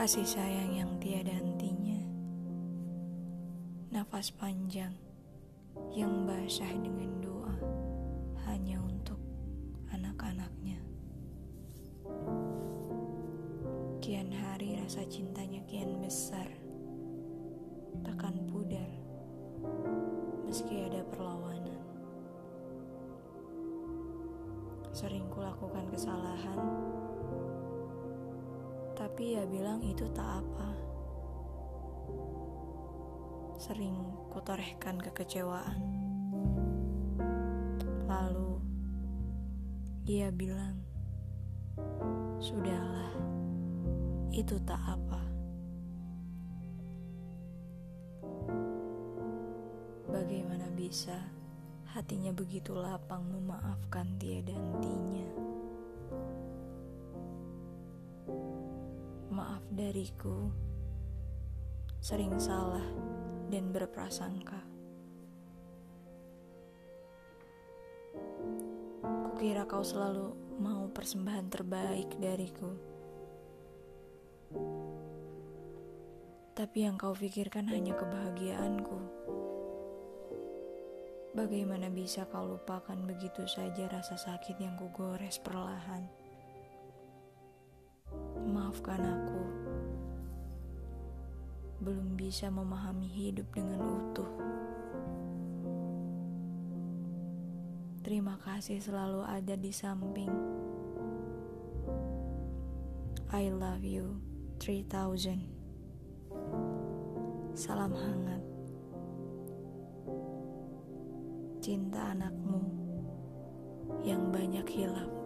Kasih sayang yang tiada hentinya. Nafas panjang yang basah dengan doa hanya untuk anak-anaknya. Kian hari rasa cintanya kian besar Takkan pudar meski ada perlawanan. Sering kulakukan kesalahan tapi ia bilang itu tak apa. Sering kutorehkan kekecewaan. Lalu ia bilang, "Sudahlah, itu tak apa." Bagaimana bisa hatinya begitu lapang memaafkan tiada hentinya? Dariku sering salah dan berprasangka. Kukira kau selalu mau persembahan terbaik dariku. Tapi yang kau pikirkan hanya kebahagiaanku. Bagaimana bisa kau lupakan begitu saja rasa sakit yang kugores perlahan? Maafkan aku, belum bisa memahami hidup dengan utuh. Terima kasih selalu ada di samping. I love you 3000. Salam hangat. Cinta anakmu yang banyak hilap.